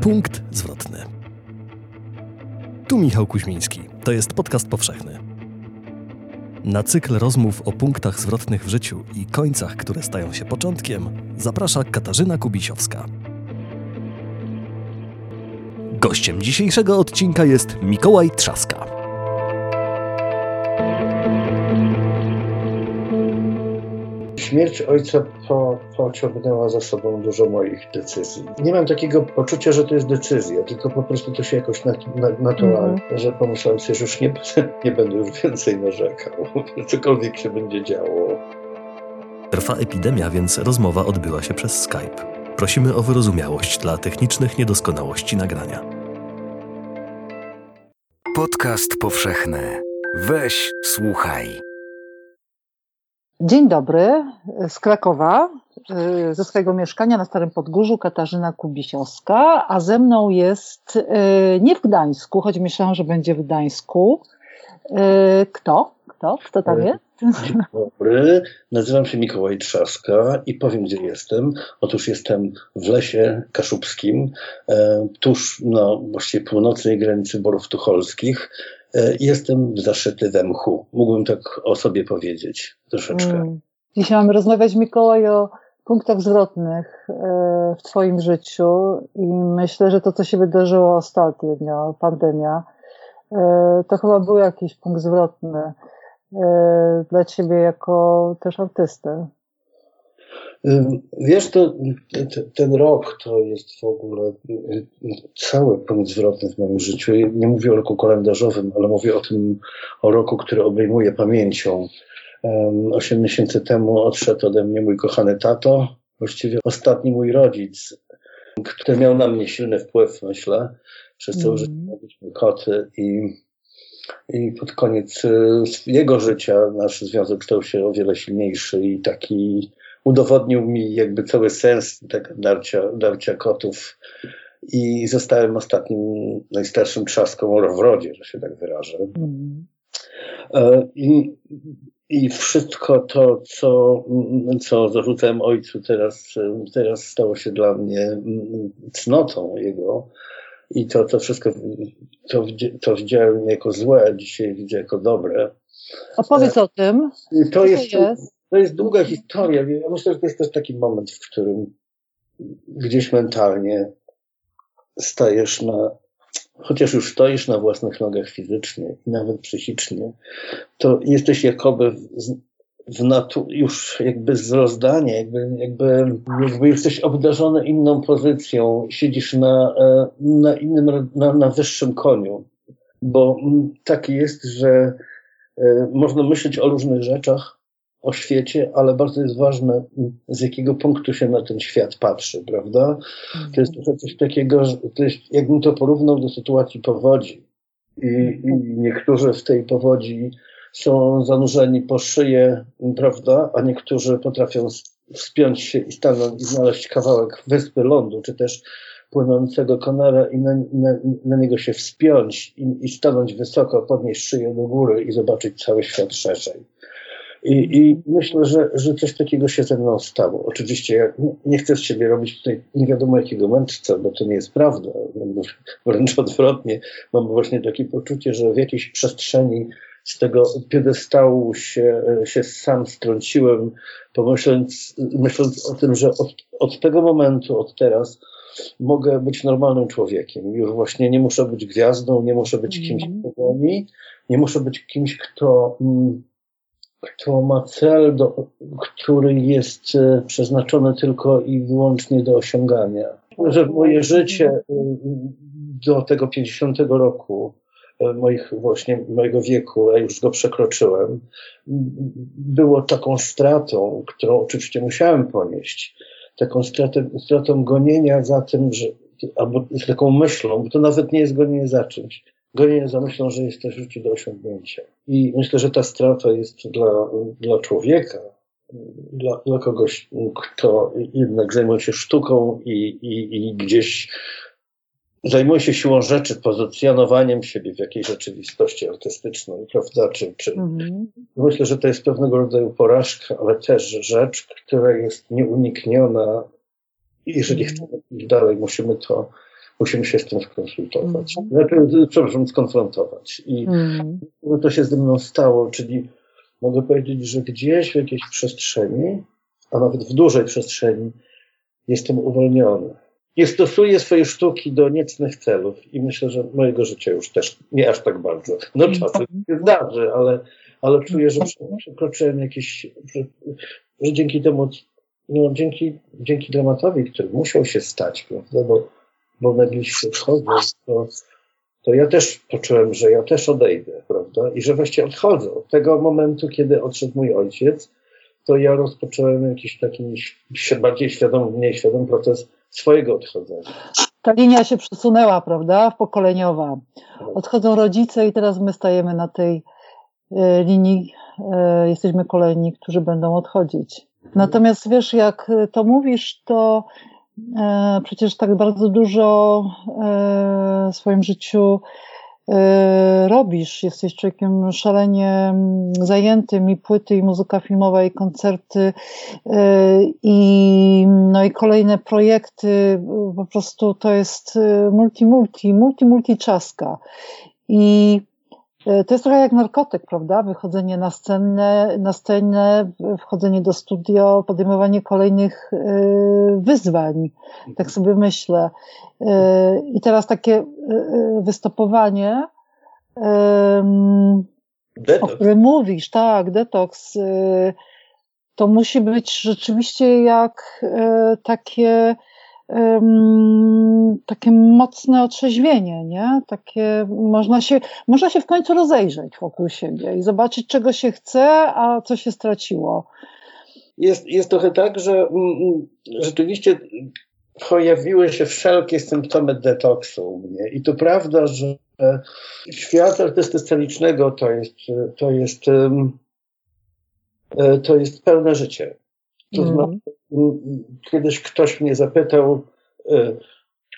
Punkt zwrotny. Tu Michał Kuźmiński. To jest podcast powszechny. Na cykl rozmów o punktach zwrotnych w życiu i końcach, które stają się początkiem, zaprasza Katarzyna Kubisiowska. Gościem dzisiejszego odcinka jest Mikołaj Trzaska. Śmierć ojca po, pociągnęła za sobą dużo moich decyzji. Nie mam takiego poczucia, że to jest decyzja, tylko po prostu to się jakoś nat, nat, naturalnie, mm. że pomyślałem sobie, że już nie, nie będę już więcej narzekał, cokolwiek się będzie działo. Trwa epidemia, więc rozmowa odbyła się przez Skype. Prosimy o wyrozumiałość dla technicznych niedoskonałości nagrania. Podcast powszechny. Weź, słuchaj. Dzień dobry, z Krakowa, y, ze swojego mieszkania na Starym Podgórzu Katarzyna Kubisiowska, a ze mną jest y, nie w Gdańsku, choć myślałam, że będzie w Gdańsku. Y, kto? Kto? Kto tam jest? Dzień dobry, nazywam się Mikołaj Trzaska i powiem, gdzie jestem. Otóż jestem w lesie kaszubskim, e, tuż na właściwie północnej granicy Borów Tucholskich. E, jestem zaszyty we mchu. Mógłbym tak o sobie powiedzieć troszeczkę. Mm. Dzisiaj mamy rozmawiać, Mikołaj, o punktach zwrotnych e, w Twoim życiu i myślę, że to, co się wydarzyło ostatnio, pandemia, to chyba był jakiś punkt zwrotny dla Ciebie jako też artystę. Wiesz, to, ten rok to jest w ogóle cały punkt zwrotny w moim życiu. Nie mówię o roku kalendarzowym, ale mówię o tym, o roku, który obejmuje pamięcią. Osiem miesięcy temu odszedł ode mnie mój kochany tato, właściwie ostatni mój rodzic, który miał na mnie silny wpływ, myślę, przez całe mm. życie mieliśmy koty i i pod koniec jego życia nasz związek stał się o wiele silniejszy i taki udowodnił mi jakby cały sens tego darcia, darcia kotów i zostałem ostatnim, najstarszym trzaską w rodzie, że się tak wyrażę. Mm. I, I wszystko to, co, co zarzucałem ojcu, teraz, teraz stało się dla mnie cnotą jego. I to, to wszystko to, to widziałem jako złe, dzisiaj widzę jako dobre. Opowiedz o tym. To jest, jest, to jest długa historia. Ja myślę, że to jest też taki moment, w którym gdzieś mentalnie stajesz na, chociaż już stoisz na własnych nogach fizycznie i nawet psychicznie, to jesteś jakoby w, w natu- już jakby z rozdania, jakby, jakby, jakby jesteś obdarzony inną pozycją, siedzisz na, e, na innym, na, na wyższym koniu. Bo tak jest, że e, można myśleć o różnych rzeczach, o świecie, ale bardzo jest ważne, z jakiego punktu się na ten świat patrzy, prawda? To jest coś takiego, to jest, jakbym to porównał do sytuacji powodzi. I, I, niektórzy w tej powodzi są zanurzeni po szyję, prawda? A niektórzy potrafią wspiąć się i stanąć i znaleźć kawałek wyspy lądu, czy też płynącego konara i na, na, na niego się wspiąć i, i stanąć wysoko, podnieść szyję do góry i zobaczyć cały świat szerzej. I, I, myślę, że, że coś takiego się ze mną stało. Oczywiście ja nie chcę z siebie robić tutaj nie wiadomo jakiego mędrca, bo to nie jest prawda. Wręcz odwrotnie. Mam właśnie takie poczucie, że w jakiejś przestrzeni z tego piedestału się, się sam strąciłem, pomyśląc, myśląc o tym, że od, od tego momentu, od teraz mogę być normalnym człowiekiem. Już właśnie nie muszę być gwiazdą, nie muszę być kimś w pogoni, nie muszę być kimś, kto... Mm, kto ma cel, do, który jest e, przeznaczony tylko i wyłącznie do osiągania. Że moje życie e, do tego 50 roku, e, moich właśnie mojego wieku, a już go przekroczyłem, było taką stratą, którą oczywiście musiałem ponieść. Taką stratę, stratą gonienia za tym, że, albo z taką myślą, bo to nawet nie jest gonienie za czymś, gonienie za myślą, że jest to życie do osiągnięcia. I myślę, że ta strata jest dla, dla człowieka, dla, dla kogoś, kto jednak zajmuje się sztuką i, i, i gdzieś zajmuje się siłą rzeczy, pozycjonowaniem siebie w jakiejś rzeczywistości artystycznej, prawda? Czy, czy... Mhm. Myślę, że to jest pewnego rodzaju porażka, ale też rzecz, która jest nieunikniona jeżeli chcemy iść dalej, musimy to, musimy się z tym skonsultować. Znaczy, przepraszam, skonfrontować. I mm. to się ze mną stało, czyli mogę powiedzieć, że gdzieś w jakiejś przestrzeni, a nawet w dużej przestrzeni, jestem uwolniony. Nie stosuję swojej sztuki do niecnych celów i myślę, że mojego życia już też nie aż tak bardzo. No czasem się zdarzy, ale, ale czuję, że przekroczyłem jakieś, że, że dzięki temu, no dzięki, dzięki dramatowi, który musiał się stać, prawda, bo, bo nagliście wchodzą, to, to ja też poczułem, że ja też odejdę, prawda, i że właściwie odchodzę od tego momentu, kiedy odszedł mój ojciec, to ja rozpocząłem jakiś taki bardziej świadomy, mniej świadomy proces swojego odchodzenia. Ta linia się przesunęła, prawda? Pokoleniowa. Odchodzą rodzice i teraz my stajemy na tej e, linii. E, jesteśmy kolejni, którzy będą odchodzić. Natomiast wiesz, jak to mówisz, to e, przecież tak bardzo dużo w swoim życiu E, robisz. Jesteś człowiekiem szalenie zajętym i płyty, i muzyka filmowa, i koncerty, e, i, no i kolejne projekty. Po prostu to jest e, multi, multi, multi, multi czaska. I to jest trochę jak narkotyk, prawda? Wychodzenie na scenę, na scenę, wchodzenie do studio, podejmowanie kolejnych wyzwań. Tak sobie myślę. I teraz takie wystopowanie, o którym mówisz, tak, detoks, to musi być rzeczywiście jak takie takie mocne otrzeźwienie, nie? Takie, można się, można się w końcu rozejrzeć wokół siebie i zobaczyć, czego się chce, a co się straciło. Jest, jest trochę tak, że mm, mm, rzeczywiście pojawiły się wszelkie symptomy detoksu u mnie. I to prawda, że świat artysty scenicznego to jest, to jest, to jest pełne życie. To mm. znaczy, kiedyś ktoś mnie zapytał, e,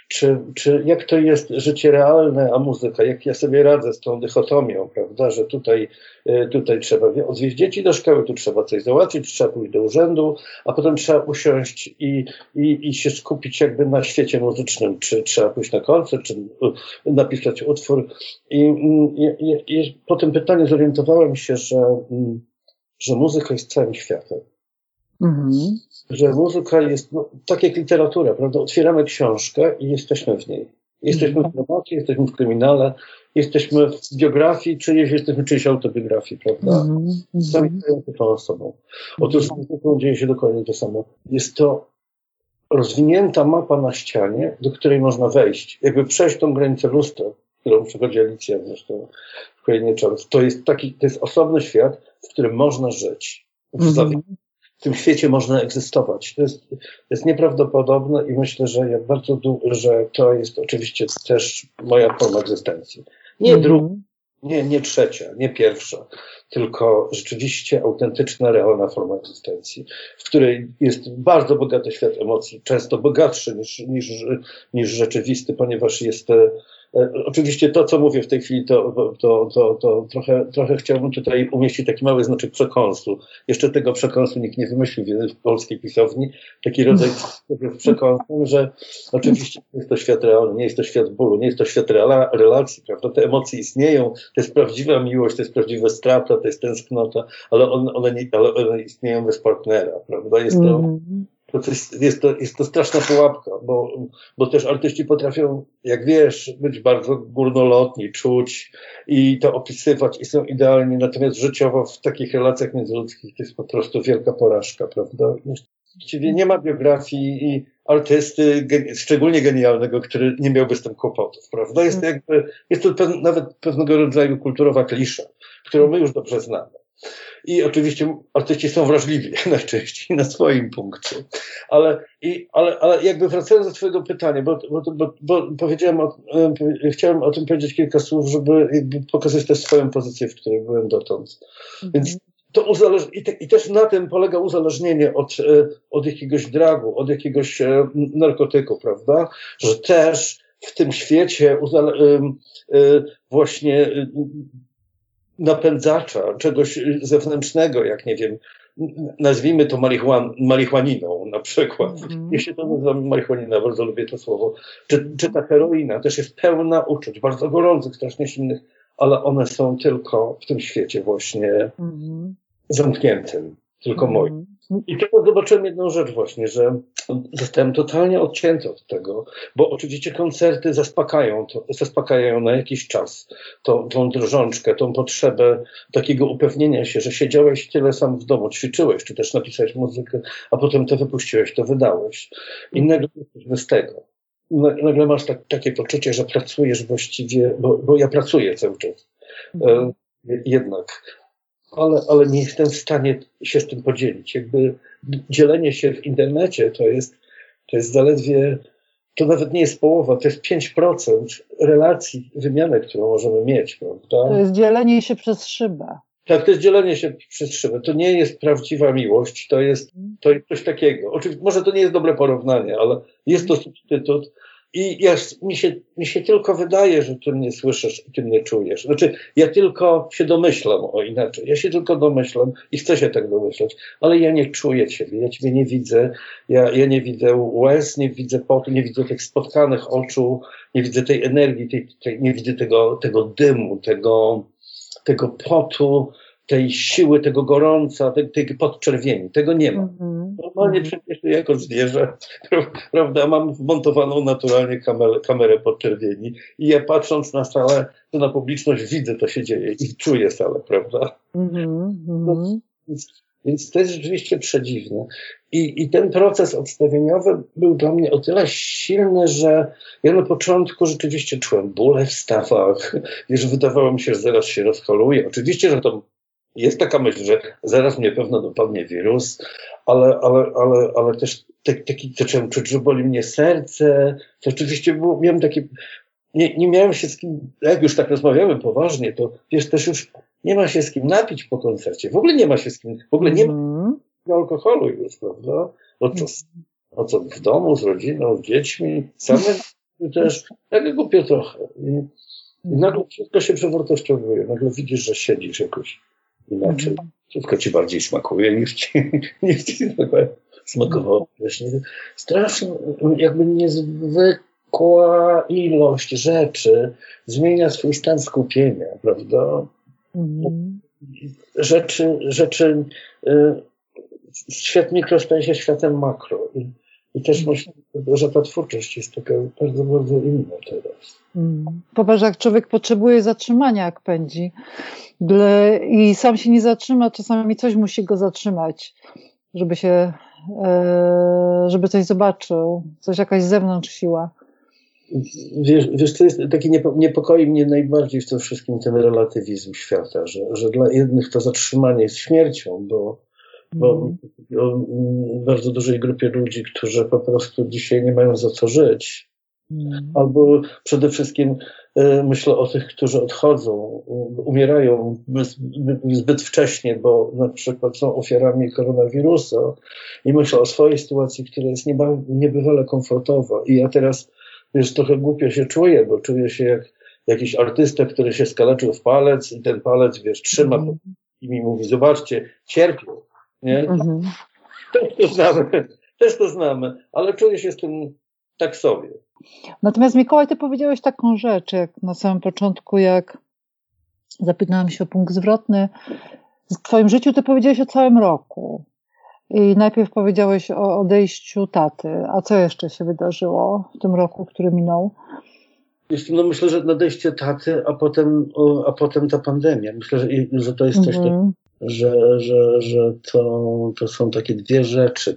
czy, czy jak to jest życie realne, a muzyka, jak ja sobie radzę z tą dychotomią, prawda, że tutaj, e, tutaj trzeba odwieźć dzieci do szkoły, tu trzeba coś załatwić, trzeba pójść do urzędu, a potem trzeba usiąść i, i, i się skupić jakby na świecie muzycznym, czy trzeba pójść na koncert, czy napisać utwór. I, i, i po tym pytaniu zorientowałem się, że, że muzyka jest całym światem. Mhm. Że muzyka jest, no, tak jak literatura, prawda? Otwieramy książkę i jesteśmy w niej. Jesteśmy mhm. w dramacie, jesteśmy w kryminale, jesteśmy w biografii czyjeś, jesteśmy w czyjejś autobiografii, prawda? Mhm. Sami stajemy tą osobą. Otóż z muzyką dzieje się dokładnie to samo. Jest to rozwinięta mapa na ścianie, do której można wejść. Jakby przejść tą granicę lustra, którą przechodzi Alicja zresztą w Krainie Czarów. To jest taki, to jest osobny świat, w którym można żyć. W, mm w tym świecie można egzystować. To jest, jest nieprawdopodobne i myślę, że jak bardzo że to jest oczywiście też moja forma egzystencji. Nie mm -hmm. druga, nie, nie trzecia, nie pierwsza, tylko rzeczywiście autentyczna, realna forma egzystencji, w której jest bardzo bogaty świat emocji, często bogatszy niż, niż, niż rzeczywisty, ponieważ jest oczywiście to, co mówię w tej chwili, to, to, to, to trochę, trochę chciałbym tutaj umieścić taki mały znaczek przekąsu. Jeszcze tego przekąsu nikt nie wymyślił w polskiej pisowni. Taki rodzaj przekąsu, że oczywiście nie jest to świat realny, nie jest to świat bólu, nie jest to świat relacji, prawda? Te emocje istnieją, to jest prawdziwa miłość, to jest prawdziwa strata, to jest tęsknota, ale one, one, nie, ale one istnieją bez partnera, prawda? Jest to, mm to jest, jest, to, jest to straszna pułapka, bo, bo też artyści potrafią, jak wiesz, być bardzo górnolotni, czuć i to opisywać i są idealni, natomiast życiowo w takich relacjach międzyludzkich to jest po prostu wielka porażka, prawda? Właściwie nie ma biografii i artysty, szczególnie genialnego, który nie miałby z tym kłopotów, prawda? Jest jakby, jest to nawet pewnego rodzaju kulturowa klisza, którą my już dobrze znamy. I oczywiście artyści są wrażliwi najczęściej na swoim punkcie. Ale, i, ale, ale jakby wracając do Twojego pytania, bo, bo, bo, bo powiedziałem o, chciałem o tym powiedzieć kilka słów, żeby pokazać też swoją pozycję, w której byłem dotąd. Mhm. Więc to uzależ... I, te, I, też na tym polega uzależnienie od, e, od jakiegoś dragu, od jakiegoś e, narkotyku, prawda? Że też w tym świecie uzale... E, właśnie napędzacza, czegoś zewnętrznego, jak nie wiem, nazwijmy to marihuan, marihuaniną na przykład. Mhm. Jeśli to nazywam marihuanina, bardzo lubię to słowo. Czy, czy ta heroina też jest pełna uczuć, bardzo gorących, strasznie silnych, ale one są tylko w tym świecie właśnie Mhm. zamkniętym, tylko moim. I teraz zobaczyłem jedną rzecz właśnie, że zostałem totalnie odcięty od tego, bo oczywiście koncerty zaspokajają, to, zaspokajają na jakiś czas tą, tą drżączkę, tą potrzebę takiego upewnienia się, że siedziałeś tyle sam w domu, ćwiczyłeś, czy też napisałeś muzykę, a potem to wypuściłeś, to wydałeś. I nagle jesteś bez tego. Na- Nagle masz tak, takie poczucie, że pracujesz właściwie, bo, bo ja pracuję cały czas. E, jednak. Ale, ale nie jestem w stanie się z tym podzielić. Jakby dzielenie się w internecie to jest, to jest zaledwie, to nawet nie jest połowa, to jest 5% relacji, wymiany, którą możemy mieć, prawda? To jest dzielenie się przez szybę. Tak, to jest dzielenie się przez szybę. To nie jest prawdziwa miłość, to jest, to jest coś takiego. Oczywiście, może to nie jest dobre porównanie, ale jest to substytut. I ja, mi, się, mi się tylko wydaje, że ty mnie słyszysz i ty mnie czujesz. Znaczy, ja tylko się domyślam o inaczej. Ja się tylko domyślam i chcę się tak domyślać, ale ja nie czuję ciebie, ja ciebie nie widzę. Ja, ja nie widzę łez, nie widzę potu, nie widzę tych spotkanych oczu, nie widzę tej energii, tej, tej, nie widzę tego, tego dymu, tego, tego potu, tej siły, tego gorąca, tej, tej podczerwieni. Tego nie ma. Mhm. Normalnie przecież jako zwierzę, prawda, mam wmontowaną naturalnie kamerę, kamerę podczerwieni i ja patrząc na salę, to na publiczność widzę, to się dzieje i czuję salę, prawda? Mhm. Mhm. Więc, więc to jest rzeczywiście przedziwne. I, I ten proces odstawieniowy był dla mnie o tyle silny, że ja na początku rzeczywiście czułem bóle w stawach, wiesz, wydawało mi się, że zaraz się rozcholuję. Oczywiście, że to jest taka myśl, że zaraz mnie pewno dopadnie wirus, ale, ale, ale, ale też tak- taki zacząłem czuć, że boli mnie serce. To oczywiście było, miałem takie, nie, nie miałem się z kim, jak już tak rozmawiamy poważnie, to wiesz, też już nie ma się z kim napić po koncercie. W ogóle nie ma się z kim, w ogóle nie ma Mhm. alkoholu już, prawda? No to, no co, w domu, z rodziną, z dziećmi, samym też, tak głupio trochę. I, I nagle wszystko się przewartościowuje. Nagle widzisz, że siedzisz jakoś inaczej. Mhm. Wszystko ci bardziej smakuje niż ci, niż ci smakowało wcześniej. Strasznie, jakby niezwykła ilość rzeczy zmienia swój stan skupienia, prawda? Mhm. Rzeczy, rzeczy, y, świat mikro staje się światem makro. I, i też myślę, że ta twórczość jest taka bardzo, bardzo inna teraz. Mm. Popatrz, jak człowiek potrzebuje zatrzymania, jak pędzi. I sam się nie zatrzyma, czasami coś musi go zatrzymać, żeby się, e, żeby coś zobaczył, coś jakaś z zewnątrz siła. Wiesz, wiesz co jest, taki niepo, niepokoi mnie najbardziej w tym wszystkim ten relatywizm świata, że, że dla jednych to zatrzymanie jest śmiercią, bo, bo Mhm. o mm, bardzo dużej grupie ludzi, którzy po prostu dzisiaj nie mają za co żyć, Mm. albo przede wszystkim e, myślę o tych, którzy odchodzą, umierają zbyt, zbyt wcześnie, bo na przykład są ofiarami koronawirusa i myślę o swojej sytuacji, która jest nieba, niebywale komfortowa i ja teraz wiesz, trochę głupio się czuję, bo czuję się jak jakiś artysta, który się skaleczył w palec i ten palec, wiesz, trzyma Mhm. i mi mówi, zobaczcie, cierpią, nie? Mhm. Też to znamy, też to znamy, ale czuję się z tym tak sobie. Natomiast Mikołaj, ty powiedziałeś taką rzecz, jak na samym początku, jak zapytałam się o punkt zwrotny. W twoim życiu ty powiedziałeś o całym roku. I najpierw powiedziałeś o odejściu taty. A co jeszcze się wydarzyło w tym roku, który minął? No myślę, że nadejście taty, a potem, a potem ta pandemia. Myślę, że, że to jest coś, Mhm. Że, że, że to, to są takie dwie rzeczy,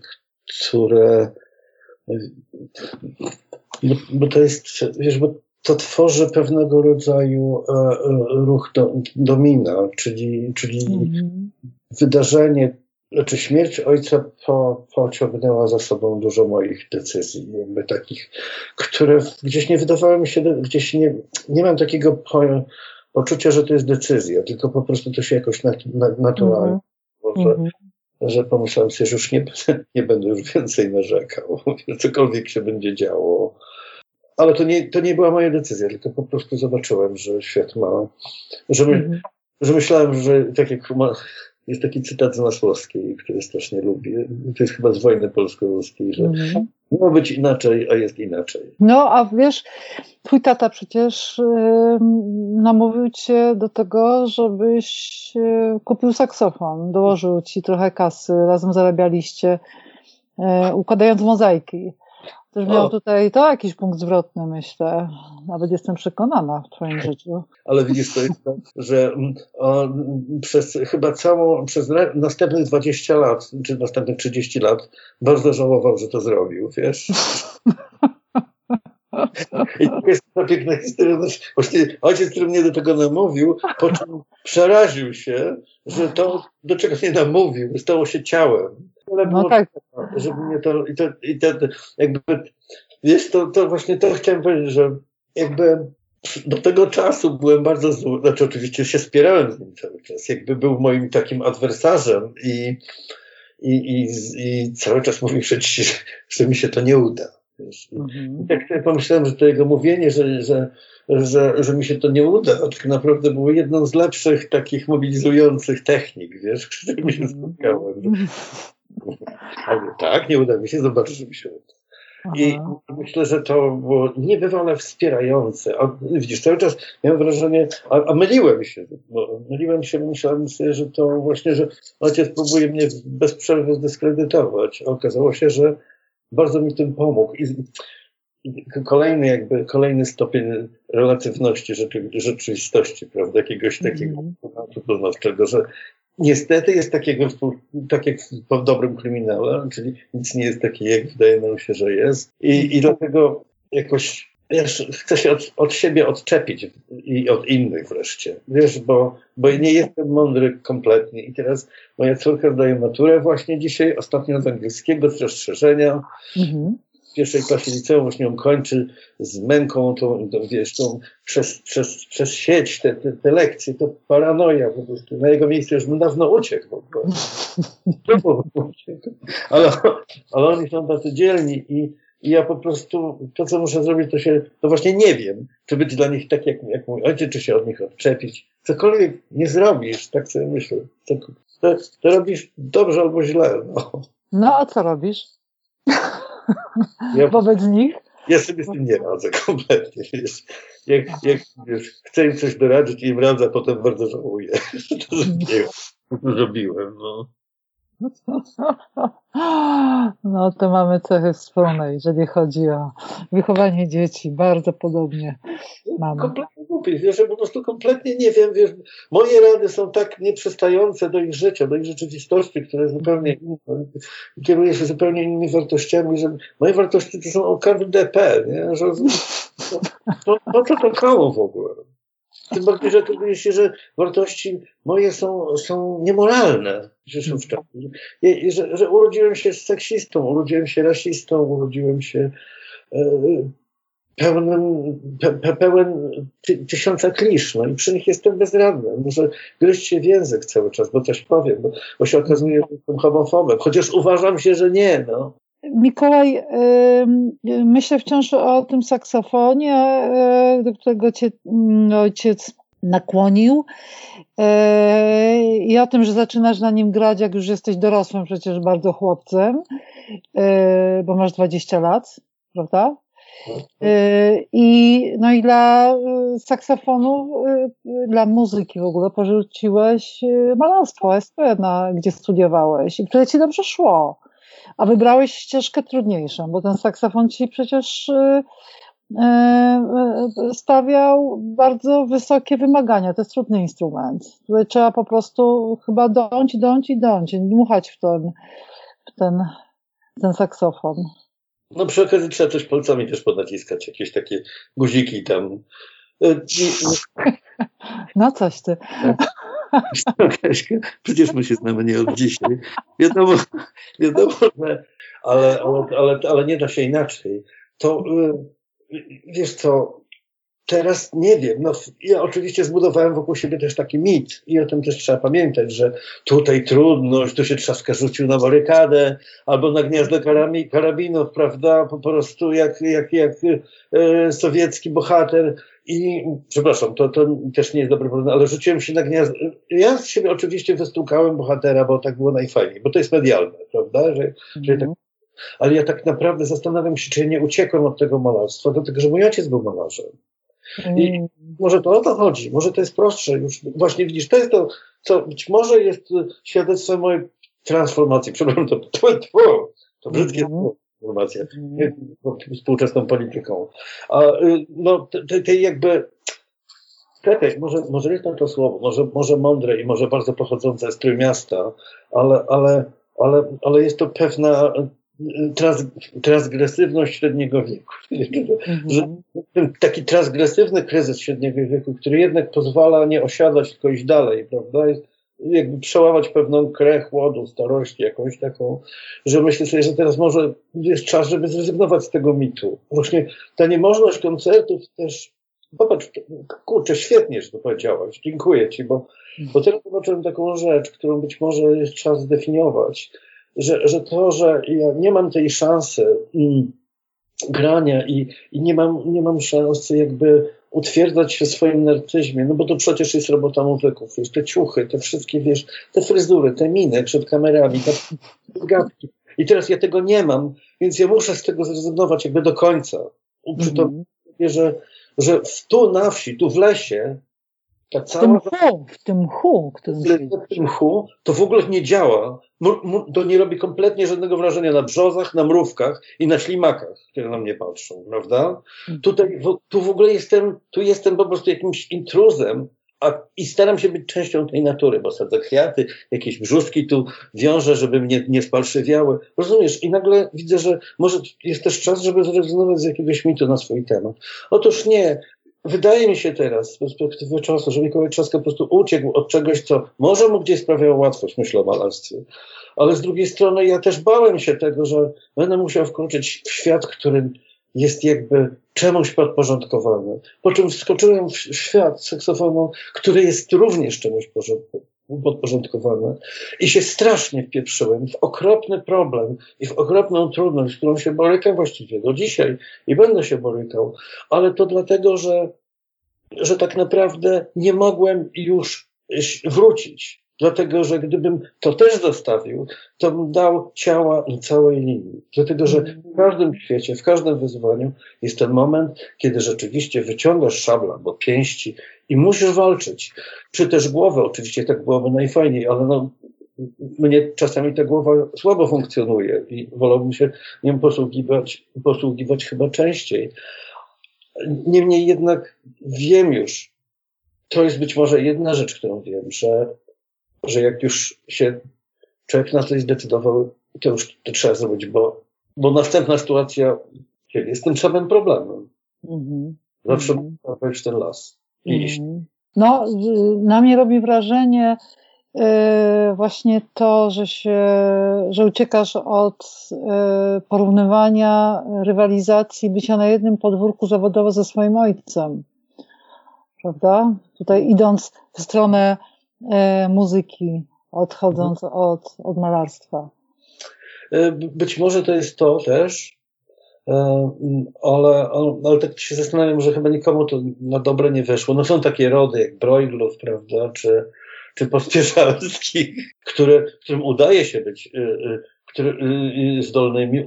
które. Bo, bo to jest, wiesz, bo to tworzy pewnego rodzaju e, e, ruch do, domina, czyli, czyli Mhm. wydarzenie, znaczy śmierć ojca po, pociągnęła za sobą dużo moich decyzji, jakby takich, które gdzieś nie wydawały mi się, gdzieś nie, nie mam takiego po, poczucia, że to jest decyzja, tylko po prostu to się jakoś nat, nat, naturalnie, że, Mhm. że pomyślałem sobie, że już nie, nie będę już więcej narzekał, cokolwiek się będzie działo. Ale to nie, to nie była moja decyzja, tylko po prostu zobaczyłem, że świat ma, że, my, Mhm. że myślałem, że tak jak jest taki cytat z Masłowskiej, który strasznie lubię. To jest chyba z wojny polsko-ruskiej, że mm. miało być inaczej, a jest inaczej. No, a wiesz, twój tata przecież yy, namówił cię do tego, żebyś yy, kupił saksofon, dołożył ci trochę kasy, razem zarabialiście, yy, układając mozaiki. Też miał o. tutaj to jakiś punkt zwrotny, myślę. Nawet jestem przekonana w Twoim życiu. Ale widzisz, to jest tak, że on przez chyba całą, przez następnych 20 lat, czy następnych 30 lat, bardzo żałował, że to zrobił, wiesz? I to jest ta piękna historia. Właśnie ojciec, który mnie do tego namówił, po czym przeraził się, że to, do czego mnie namówił, stało się ciałem. Ale no tak. Żeby mnie to, i to, i to, jakby, wiesz, to, to właśnie to chciałem powiedzieć, że jakby do tego czasu byłem bardzo zły, znaczy oczywiście się spierałem z nim cały czas, jakby był moim takim adwersarzem i, i, i, i cały czas mówił, że, że, że mi się to nie uda. Mhm. I tak sobie pomyślałem, że to jego mówienie, że, że, że, że mi się to nie uda, tak naprawdę było jedną z lepszych takich mobilizujących technik, wiesz, którymi się mhm. spotkałem. Ale tak, nie uda mi się, mi się. I myślę, że to było niebywale wspierające. A, widzisz, cały czas miałem wrażenie, a, a myliłem się, bo myliłem się, myślałem sobie, że to właśnie, że ojciec próbuje mnie bez przerwy zdyskredytować. A okazało się, że bardzo mi tym pomógł. I, kolejny jakby, kolejny stopień relatywności rzeczy, rzeczywistości, prawda, jakiegoś takiego mm. poznawczego, że niestety jest takiego, tak jak w dobrym kryminale, czyli nic nie jest takie, jak wydaje nam się, że jest. I, i dlatego jakoś wiesz, chcę się od, od, siebie odczepić i od innych wreszcie, wiesz, bo, bo nie jestem mądry kompletnie i teraz moja córka zdaje maturę właśnie dzisiaj, ostatnio z angielskiego, z rozszerzenia, mhm. Pierwszej klasie liceum właśnie ją kończy z męką, tą, wiesz, tą przez, przez, przez sieć te, te, te lekcje, to paranoja po prostu, na jego miejscu już bym dawno uciekł w ogóle. ale, ale oni są tacy dzielni i i ja po prostu to, co muszę zrobić, to się, to właśnie nie wiem, czy być dla nich tak jak, jak mój ojciec, czy się od nich odczepić. Cokolwiek nie zrobisz, tak sobie myślę. To, to, to robisz dobrze albo źle. No, no a co robisz? Ja, Wobec nich? Ja sobie z tym nie radzę kompletnie. Wiesz, jak, jak wiesz, chcę im coś doradzić i im radzę, potem bardzo żałuję, że to zrobiłem. To zrobiłem no. No to mamy cechy wspólne, jeżeli chodzi o wychowanie dzieci. Bardzo podobnie mamy. Kompletnie głupi, wiesz, ja po prostu kompletnie nie wiem, wiesz, moje rady są tak nieprzystające do ich życia, do ich rzeczywistości, które jest zupełnie inne, kieruje się zupełnie innymi wartościami, że moje wartości to są o DP, nie? Że, to, to koło w ogóle. Tym bardziej, że okazuje się, że wartości moje są, są niemoralne czasie. I, że, że urodziłem się seksistą, urodziłem się rasistą, urodziłem się e, pełnym, pe, pełen ty, tysiąca klisz, no i przy nich jestem bezradny. Muszę gryźć się w język cały czas, bo coś powiem, bo, bo się okazuje, że jestem homofobem, chociaż uważam się, że nie, no. Mikołaj, myślę wciąż o tym saksofonie, e, do którego cię mm, ojciec nakłonił e, i o tym, że zaczynasz na nim grać, jak już jesteś dorosłym przecież bardzo chłopcem, e, bo masz 20 lat, prawda? I, no i dla saksofonu, dla muzyki w ogóle porzuciłeś malarstwo SP, na, gdzie studiowałeś i które ci dobrze szło a wybrałeś ścieżkę trudniejszą, bo ten saksofon ci przecież y, y, y, stawiał bardzo wysokie wymagania. To jest trudny instrument. Tutaj trzeba po prostu chyba dąć, dąć i dąć, dmuchać w ten, w ten, ten saksofon. No przy okazji trzeba też palcami też ponaciskać, jakieś takie guziki tam. No coś ty. Przecież my się znamy nie od dzisiaj. Wiadomo, wiadomo że, ale, ale, ale, ale nie da się inaczej. To y, wiesz co, teraz nie wiem. No, ja oczywiście zbudowałem wokół siebie też taki mit i o tym też trzeba pamiętać, że tutaj trudność, tu się trzaska rzucił na barykadę albo na gniazdo karabinów, prawda, po prostu jak, jak, jak e, sowiecki bohater i przepraszam, to, to też nie jest dobry problem, ale rzuciłem się na gniazdo. Ja z siebie oczywiście wystukałem bohatera, bo tak było najfajniej, bo to jest medialne, prawda, że, że tak ale ja tak naprawdę zastanawiam się, czy ja nie uciekłem od tego malarstwa, dlatego że mój ojciec był malarzem. I mm. może to o to chodzi, może to jest prostsze. Już właśnie widzisz, to jest to, co być może jest świadectwem mojej transformacji. Przepraszam, to, to, to, to brzydkie mm. Mm. współczesną polityką. A, y, no, tej te jakby Czekaj, może, może jest to słowo, może, może mądre i może bardzo pochodzące z Trójmiasta, ale, ale, ale, ale jest to pewna trans, transgresywność średniego wieku. Mhm. Taki transgresywny kryzys średniego wieku, który jednak pozwala nie osiadać, tylko iść dalej, prawda? Jest, jakby przełamać pewną krę chłodu, starości, jakąś taką, że myślę sobie, że teraz może jest czas, żeby zrezygnować z tego mitu. Właśnie ta niemożność koncertów też, popatrz, kurczę, świetnie, że to powiedziałaś, dziękuję Ci, bo, bo teraz zobaczyłem taką rzecz, którą być może jest czas zdefiniować że, że to, że ja nie mam tej szansy grania i, i nie, mam, nie mam szansy jakby utwierdzać się w swoim narcyzmie, no bo to przecież jest robota muzyków, wiesz, te ciuchy, te wszystkie, wiesz, te fryzury, te miny przed kamerami, te gadki. I teraz ja tego nie mam, więc ja muszę z tego zrezygnować jakby do końca. Przy to, mm -hmm. że, że tu na wsi, tu w lesie, ta cała... W tym hu, w tym hu, którym w tym hu, to w ogóle nie działa. To nie robi kompletnie żadnego wrażenia na brzozach, na mrówkach i na ślimakach, które na mnie patrzą, prawda? Mhm. Tutaj, tu w ogóle jestem, tu jestem po prostu jakimś intruzem, a, i staram się być częścią tej natury, bo sadzę kwiaty, jakieś brzuszki tu wiążę, żeby mnie nie spalszywiały. Rozumiesz? I nagle widzę, że może jest też czas, żeby zrezygnować z jakiegoś mitu na swój temat. Otóż nie. Wydaje mi się teraz, z perspektywy czasu, że Mikołaj Trzaska po prostu uciekł od czegoś, co może mu gdzieś sprawiało łatwość, myślę o malarstwie. Ale z drugiej strony ja też bałem się tego, że będę musiał wkroczyć w świat, który jest jakby czemuś podporządkowany. Po czym wskoczyłem w świat saksofonu, który jest również czemuś podporządkowany i się strasznie wpieprzyłem w okropny problem i w okropną trudność, z którą się borykam właściwie do dzisiaj i będę się borykał, ale to dlatego, że, że tak naprawdę nie mogłem już wrócić. Dlatego, że gdybym to też zostawił, to bym dał ciała całej linii. Dlatego, że w każdym świecie, w każdym wyzwaniu jest ten moment, kiedy rzeczywiście wyciągasz szabla albo pięści i musisz walczyć. Czy też głowę, oczywiście tak byłoby najfajniej, ale no, mnie czasami ta głowa słabo funkcjonuje i wolałbym się nią posługiwać, posługiwać chyba częściej. Niemniej jednak wiem już, to jest być może jedna rzecz, którą wiem, że że jak już się człowiek na coś zdecydował, to już to trzeba zrobić, bo, bo następna sytuacja jest tym samym problemem. Mm-hmm. Zawsze trzeba wejść ten las iść. No, na mnie robi wrażenie yy, właśnie to, że się, że uciekasz od yy, porównywania, rywalizacji, bycia na jednym podwórku zawodowo ze swoim ojcem. Prawda? Tutaj idąc w stronę muzyki, odchodząc mhm. od, od malarstwa. E, być może to jest to też, e, ale, ale tak się zastanawiam, że chyba nikomu to na dobre nie weszło. No są takie rody jak Broiglów, prawda, czy, czy Pospieszalskich, które, którym udaje się być e, który, zdolnymi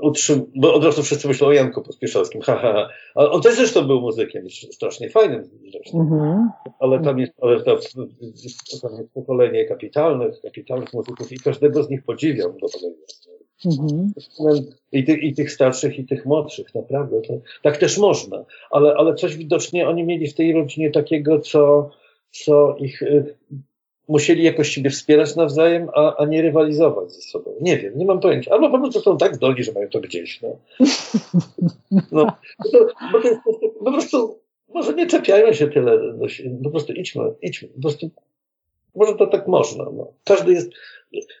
utrzym, bo od razu wszyscy myślą o Janku Pospieszalskim, ha, ha, ha. Ale on też zresztą był muzykiem, strasznie fajnym zresztą. Mm-hmm. Ale tam jest, ale tam, tam jest pokolenie kapitalnych, kapitalnych muzyków i każdego z nich podziwiam do Mm-hmm. I, ty, I tych starszych, i tych młodszych, naprawdę. To, tak też można. Ale, ale coś widocznie oni mieli w tej rodzinie takiego, co, co ich y, musieli jakoś siebie wspierać nawzajem, a, a nie rywalizować ze sobą. Nie wiem, nie mam pojęcia. Albo po prostu są tak zdolni, że mają to gdzieś. No. No, to, bo to jest po prostu, może nie czepiają się tyle, po prostu idźmy, idźmy. Po prostu, może to tak można. No. Każdy jest,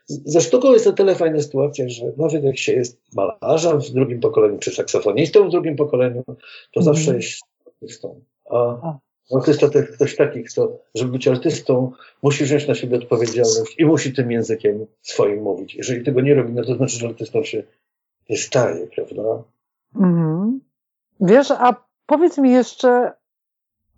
ze sztuką jest to tyle fajna sytuacja, że nawet jak się jest malarzem w drugim pokoleniu, czy saksofonistą w drugim pokoleniu, to mm. zawsze jest artystą. A artysta to jest ktoś taki, kto, żeby być artystą, musi wziąć na siebie odpowiedzialność i musi tym językiem swoim mówić. Jeżeli tego nie robi, no to znaczy, że artystą się nie staje, prawda? Mhm. Wiesz, a powiedz mi jeszcze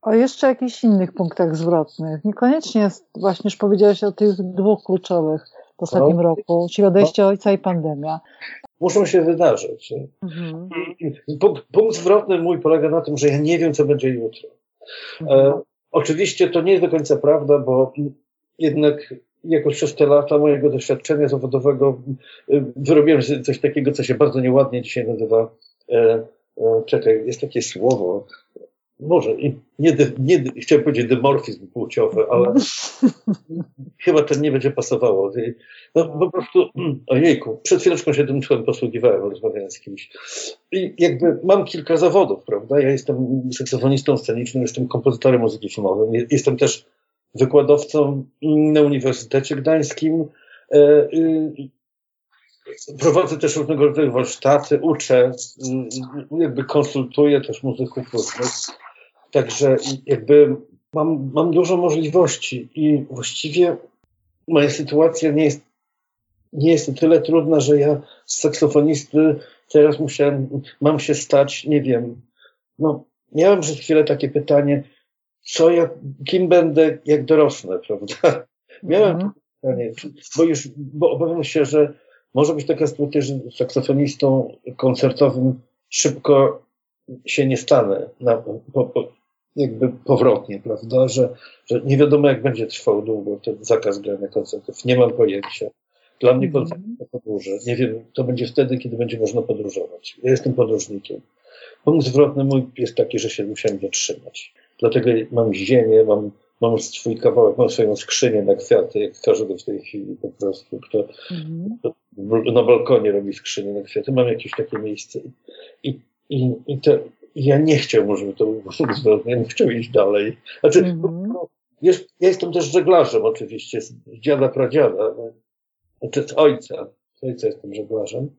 o jeszcze jakichś innych punktach zwrotnych. Niekoniecznie jest, właśnie już powiedziałeś o tych dwóch kluczowych w ostatnim no. roku, czyli odejście no. ojca i pandemia. Muszą się wydarzyć. Mhm. Punkt, punkt zwrotny mój polega na tym, że ja nie wiem, co będzie jutro. E, oczywiście to nie jest do końca prawda, bo jednak jakoś przez te lata mojego doświadczenia zawodowego e, wyrobiłem coś takiego, co się bardzo nieładnie dzisiaj nazywa e, e, czekaj, jest takie słowo, może nie, nie, chciałem powiedzieć demorfizm płciowy, ale chyba to nie będzie pasowało. No po prostu, ojejku, przed chwileczką się tym słowem posługiwałem, rozmawiając z kimś. I jakby mam kilka zawodów, prawda? Ja jestem saksofonistą scenicznym, jestem kompozytorem muzyki filmowej, jestem też wykładowcą na Uniwersytecie Gdańskim. E, prowadzę też różnego rodzaju warsztaty, uczę, jakby konsultuję też muzyków różnych. Także jakby mam, mam dużo możliwości i właściwie moja sytuacja nie jest, nie jest o tyle trudna, że ja z saksofonisty teraz musiałem, mam się stać, nie wiem, no miałem przez chwilę takie pytanie, co ja, kim będę, jak dorosnę, prawda? Miałem mhm. pytanie, bo już, bo obawiam się, że może być taka sytuacja, że saksofonistą koncertowym szybko się nie stanę. Na, po, po, jakby powrotnie, prawda, że, że nie wiadomo jak będzie trwał długo ten zakaz grania koncertów. Nie mam pojęcia. Dla mnie koncert mm. to podróże. Nie wiem, to będzie wtedy, kiedy będzie można podróżować. Ja jestem podróżnikiem. Punkt zwrotny mój jest taki, że się musiałem zatrzymać. Dlatego mam ziemię, mam, mam swój kawałek, mam swoją skrzynię na kwiaty, jak każdy w tej chwili po prostu, kto, mm. kto na balkonie robi skrzynię na kwiaty. Mam jakieś takie miejsce. I, i, i te, ja nie chciałbym, żeby to było zwrotnie, nie chciał iść dalej. Znaczy, mm -hmm. ja jestem też żeglarzem oczywiście, z dziada, pradziada, znaczy z ojca, z ojca jestem żeglarzem.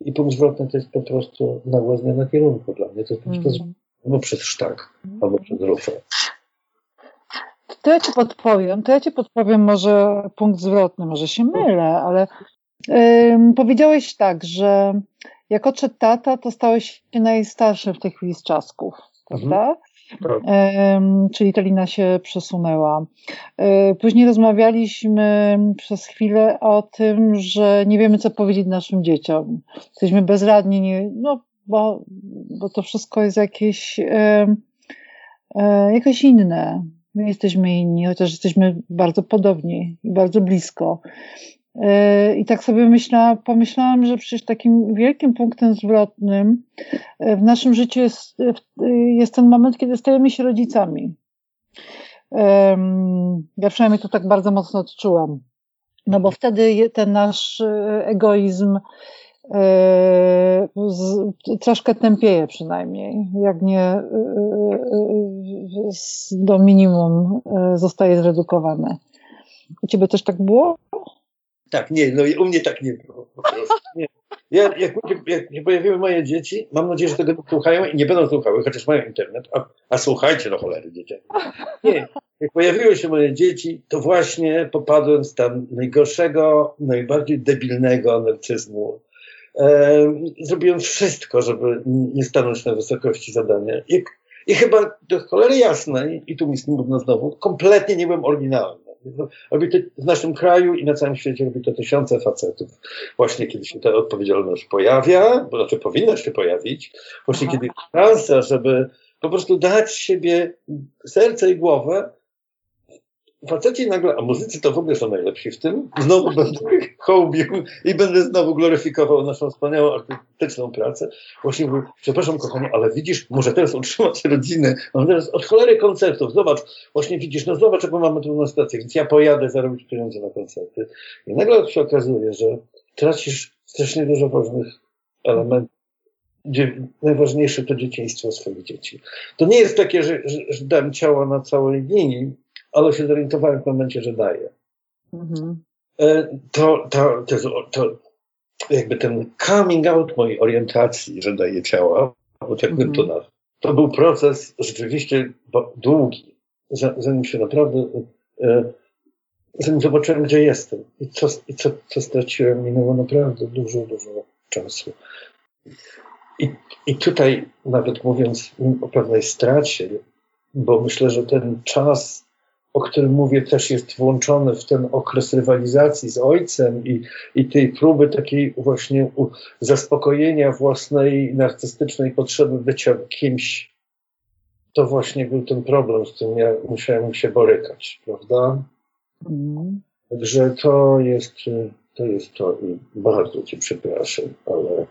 I punkt zwrotny to jest po prostu nagła zmiana kierunku dla mnie. To jest po prostu mm -hmm. albo przez sztak, albo przez rufę. To ja ci podpowiem, to ja ci podpowiem może punkt zwrotny, może się mylę, ale yy, powiedziałeś tak, że jak odszedł tata, to stałeś się najstarszym w tej chwili z czasków, mhm. prawda? Tak. czyli ta lina się przesunęła. E, później rozmawialiśmy przez chwilę o tym, że nie wiemy, co powiedzieć naszym dzieciom. Jesteśmy bezradni, nie, no, bo, bo to wszystko jest jakieś, e, jakieś inne. My jesteśmy inni, chociaż jesteśmy bardzo podobni i bardzo blisko. E, I tak sobie myślałam, pomyślałam, że przecież takim wielkim punktem zwrotnym e, w naszym życiu jest, e, jest ten moment, kiedy stajemy się rodzicami. Ja przynajmniej to tak bardzo mocno odczułam. No bo wtedy ten nasz egoizm troszkę tępieje przynajmniej, jak nie do minimum zostaje zredukowane. U ciebie też tak było? Tak, nie, no u mnie tak nie było. Nie. Ja, jak, jak się pojawiły moje dzieci, mam nadzieję, że tego nie słuchają i nie będą słuchały, chociaż mają internet. A, a słuchajcie, no cholery, dzieciaki. Nie, jak pojawiły się moje dzieci, to właśnie popadłem w stan najgorszego, najbardziej debilnego narcyzmu. E, zrobiłem wszystko, żeby nie stanąć na wysokości zadania. I, i chyba do cholery jasnej, i tu mi smutno znowu, kompletnie nie byłem oryginalny. Robi to w naszym kraju i na całym świecie robi to tysiące facetów. Właśnie kiedy się ta odpowiedzialność pojawia, bo znaczy powinna się pojawić, właśnie Aha. kiedy jest szansa, żeby po prostu dać siebie serce i głowę, faceci nagle, a muzycy to w ogóle są najlepsi w tym, znowu będę hołbił i będę znowu gloryfikował naszą wspaniałą artystyczną pracę. Właśnie mówię, przepraszam kochanie, ale widzisz, może teraz utrzymać rodzinę, mam teraz od cholery koncertów, zobacz, właśnie widzisz, no zobacz, jaką mamy trudną stację, więc ja pojadę zarobić pieniądze na koncerty. I nagle się okazuje, że tracisz strasznie dużo ważnych elementów gdzie najważniejsze to dzieciństwo swoich dzieci. To nie jest takie, że, że, że dam ciało na całej linii, ale się zorientowałem w momencie, że daję. Mhm. E, to, to, to, to, jakby ten coming out mojej orientacji, że daję ciała, bo tak bym to mhm. nazwał, to był proces rzeczywiście długi, zanim się naprawdę, e, zanim zobaczyłem, gdzie jestem i co, i co, co straciłem, minęło naprawdę dużo, dużo czasu. I, I tutaj nawet mówiąc o pewnej stracie, bo myślę, że ten czas, o którym mówię, też jest włączony w ten okres rywalizacji z ojcem i, i tej próby takiej właśnie zaspokojenia własnej narcystycznej potrzeby bycia kimś. To właśnie był ten problem, z którym ja musiałem się borykać, prawda? Mm. Także to jest, to jest to i bardzo Cię przepraszam, ale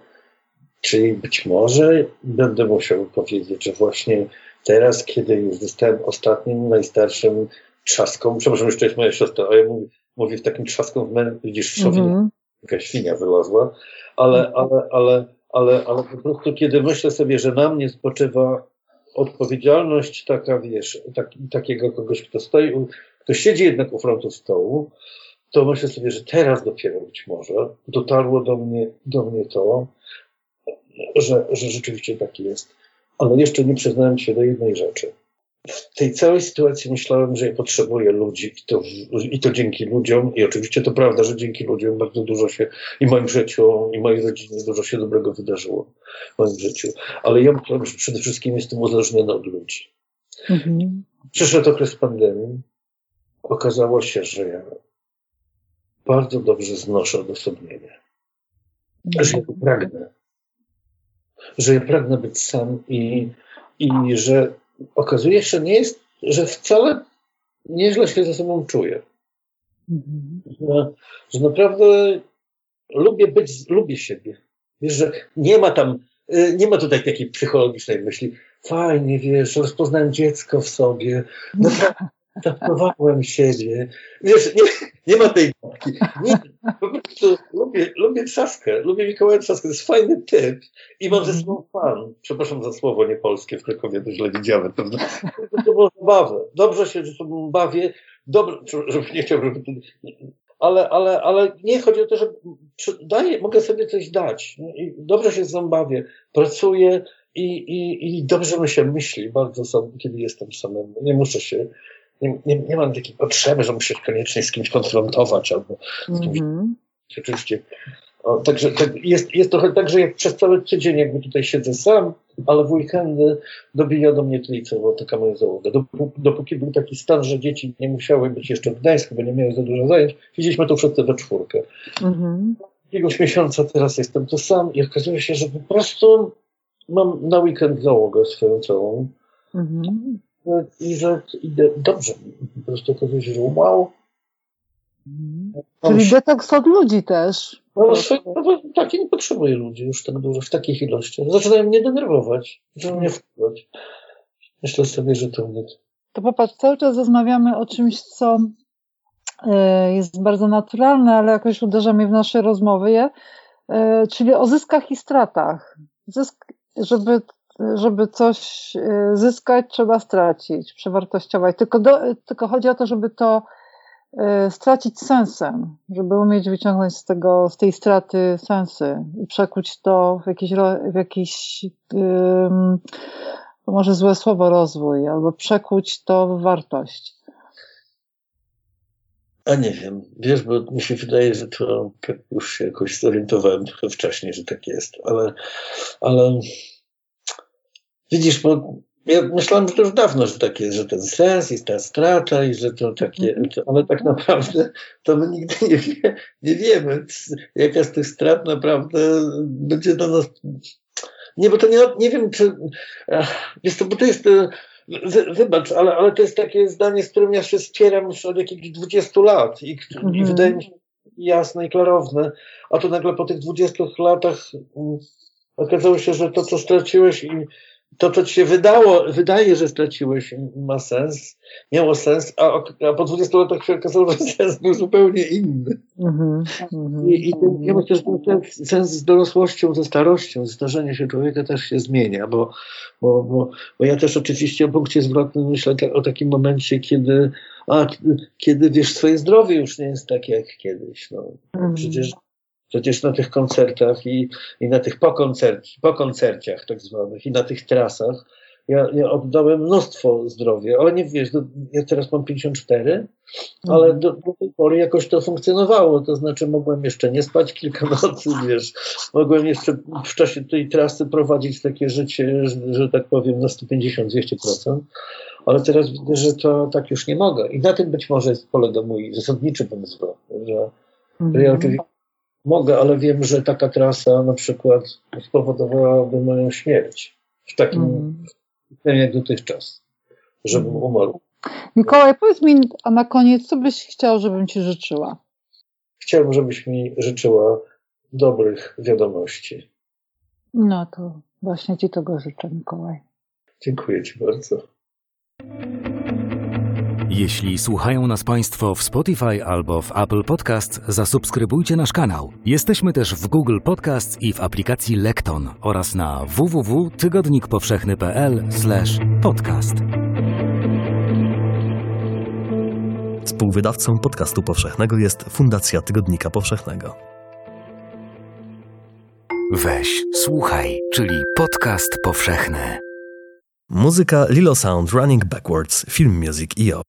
czyli być może będę musiał powiedzieć, że właśnie teraz, kiedy już zostałem ostatnim, najstarszym trzaską, przepraszam, jeszcze jest moja siostra, a ja mówię, mówię w takim trzaską, w widzisz, szowin, mm jakaś świnia wylazła, ale, ale, ale, ale, ale po prostu kiedy myślę sobie, że na mnie spoczywa odpowiedzialność taka, wiesz, tak, takiego kogoś, kto stoi, kto siedzi jednak u frontu stołu, to myślę sobie, że teraz dopiero być może dotarło do mnie, do mnie to, że, że rzeczywiście tak jest. Ale jeszcze nie przyznałem się do jednej rzeczy. W tej całej sytuacji myślałem, że ja potrzebuję ludzi i to, i to dzięki ludziom. I oczywiście to prawda, że dzięki ludziom bardzo dużo się i moim życiu, i mojej rodzinie dużo się dobrego wydarzyło w moim życiu. Ale ja myślałem, że przede wszystkim jestem uzależniony od ludzi. Mhm. Przyszedł okres pandemii. Okazało się, że ja bardzo dobrze znoszę odosobnienie. Mhm. Że ja pragnę że ja pragnę być sam i, i że okazuje się, że nie jest, że wcale nieźle się ze sobą czuję. Mhm. Że, że naprawdę lubię być, lubię siebie. Wiesz, że nie ma tam, y, nie ma tutaj takiej psychologicznej myśli, fajnie, wiesz, rozpoznałem dziecko w sobie, Traktowałem siebie. Wiesz, nie, nie ma tej babki. Nie, po prostu lubię, lubię trzaskę. Lubię Mikołaja Trzaskę. To jest fajny typ. I mam ze sobą fan. Przepraszam za słowo niepolskie w Krakowie, to źle widziałem, prawda? To było zabawę. Dobrze się ze sobą bawię. Dobrze, żeby nie chciał, żeby... Ale, ale, ale nie chodzi o to, że daję, mogę sobie coś dać. I dobrze się z sobą bawię. Pracuję i, i, i dobrze mi się myśli bardzo sam, kiedy jestem samemu. Nie muszę się nie, nie, nie mam takiej potrzeby, że muszę się koniecznie z kimś konfrontować albo z kimś. Mm -hmm. Oczywiście. O, także tak, jest, jest trochę tak, że jak przez cały tydzień jakby tutaj siedzę sam, ale w weekendy dobija do mnie tlicowo taka moja załoga. Dopóki, dopóki był taki stan, że dzieci nie musiały być jeszcze w Gdańsku, bo nie miały za dużo zajęć, siedzieliśmy tu wszyscy we czwórkę. Mm Jakiegoś miesiąca teraz jestem tu sam i okazuje się, że po prostu mam na weekend załogę swoją całą. Mm i że idę dobrze. Po prostu się, że wow. Czyli detoks od ludzi też. No, no, tak, nie potrzebuję ludzi już tak dużo, w takich ilościach. Zaczynają mnie denerwować, zaczynają mnie wpływać. Myślę sobie, że to mnie... To popatrz, cały czas rozmawiamy o czymś, co e, jest bardzo naturalne, ale jakoś uderza mnie w nasze rozmowy, e, czyli o zyskach i stratach. Zysk, żeby żeby coś y, zyskać, trzeba stracić, przewartościować. Tylko, do, tylko chodzi o to, żeby to y, stracić sensem, żeby umieć wyciągnąć z tego, z tej straty sensy i przekuć to w jakiś, w jakiś może złe słowo rozwój, albo przekuć to w wartość. A nie wiem, wiesz, bo mi się wydaje, że to już się jakoś zorientowałem trochę wcześniej, że tak jest, ale, ale Widzisz, bo ja myślałem, że to już dawno, że tak jest, że ten sens jest ta strata i że to takie, mhm. ale tak naprawdę to my nigdy nie, wie, nie wiemy, jaka z tych strat naprawdę będzie do nas. Nie, bo to nie, nie wiem, czy. Wiesz, to, bo to jest. Wybacz, ale, ale to jest takie zdanie, z którym ja się spieram już od jakichś 20 lat i, mhm. i wydaje mi się jasne i klarowne, a to nagle po tych 20 latach um, okazało się, że to, co straciłeś i to, co ci się wydało, wydaje, że straciłeś, ma sens, miało sens, a, a po 20 latach się okazało, że sens był zupełnie inny. Mm -hmm, I, i ten, ja myślę, że ten sens z dorosłością, ze starością, ze starzeniem się człowieka też się zmienia, bo, bo, bo, bo ja też oczywiście o punkcie zwrotnym myślę o takim momencie, kiedy, a, kiedy wiesz, swoje zdrowie już nie jest takie jak kiedyś. No. -hmm. Przecież Przecież na tych koncertach i, i na tych pokoncerci, pokoncerciach tak zwanych i na tych trasach ja, ja oddałem mnóstwo zdrowia, ale nie wiesz, do, ja teraz mam 54, ale Mhm. do, do tej pory jakoś to funkcjonowało, to znaczy mogłem jeszcze nie spać kilka nocy, wiesz, mogłem jeszcze w czasie tej trasy prowadzić takie życie, że, że tak powiem, na 150-200%, ale teraz widzę, że to tak już nie mogę i na tym być może polega mój zasadniczy pomysł, że, że ja oczywiście mogę, ale wiem, że taka trasa na przykład spowodowałaby moją śmierć w takim Mhm. jak dotychczas, żebym Mhm. umarł. Mikołaj, powiedz mi, a na koniec, co byś chciał, żebym ci życzyła? Chciałbym, żebyś mi życzyła dobrych wiadomości. No to właśnie ci tego życzę, Mikołaj. Dziękuję Ci bardzo. Jeśli słuchają nas Państwo w Spotify albo w Apple Podcast, zasubskrybujcie nasz kanał. Jesteśmy też w Google Podcast i w aplikacji Lekton oraz na www.tygodnikpowszechny.pl/podcast. Współwydawcą podcastu powszechnego jest Fundacja Tygodnika Powszechnego. Weź, słuchaj, czyli podcast powszechny. Muzyka Lilo Sound Running Backwards, Film Music IO.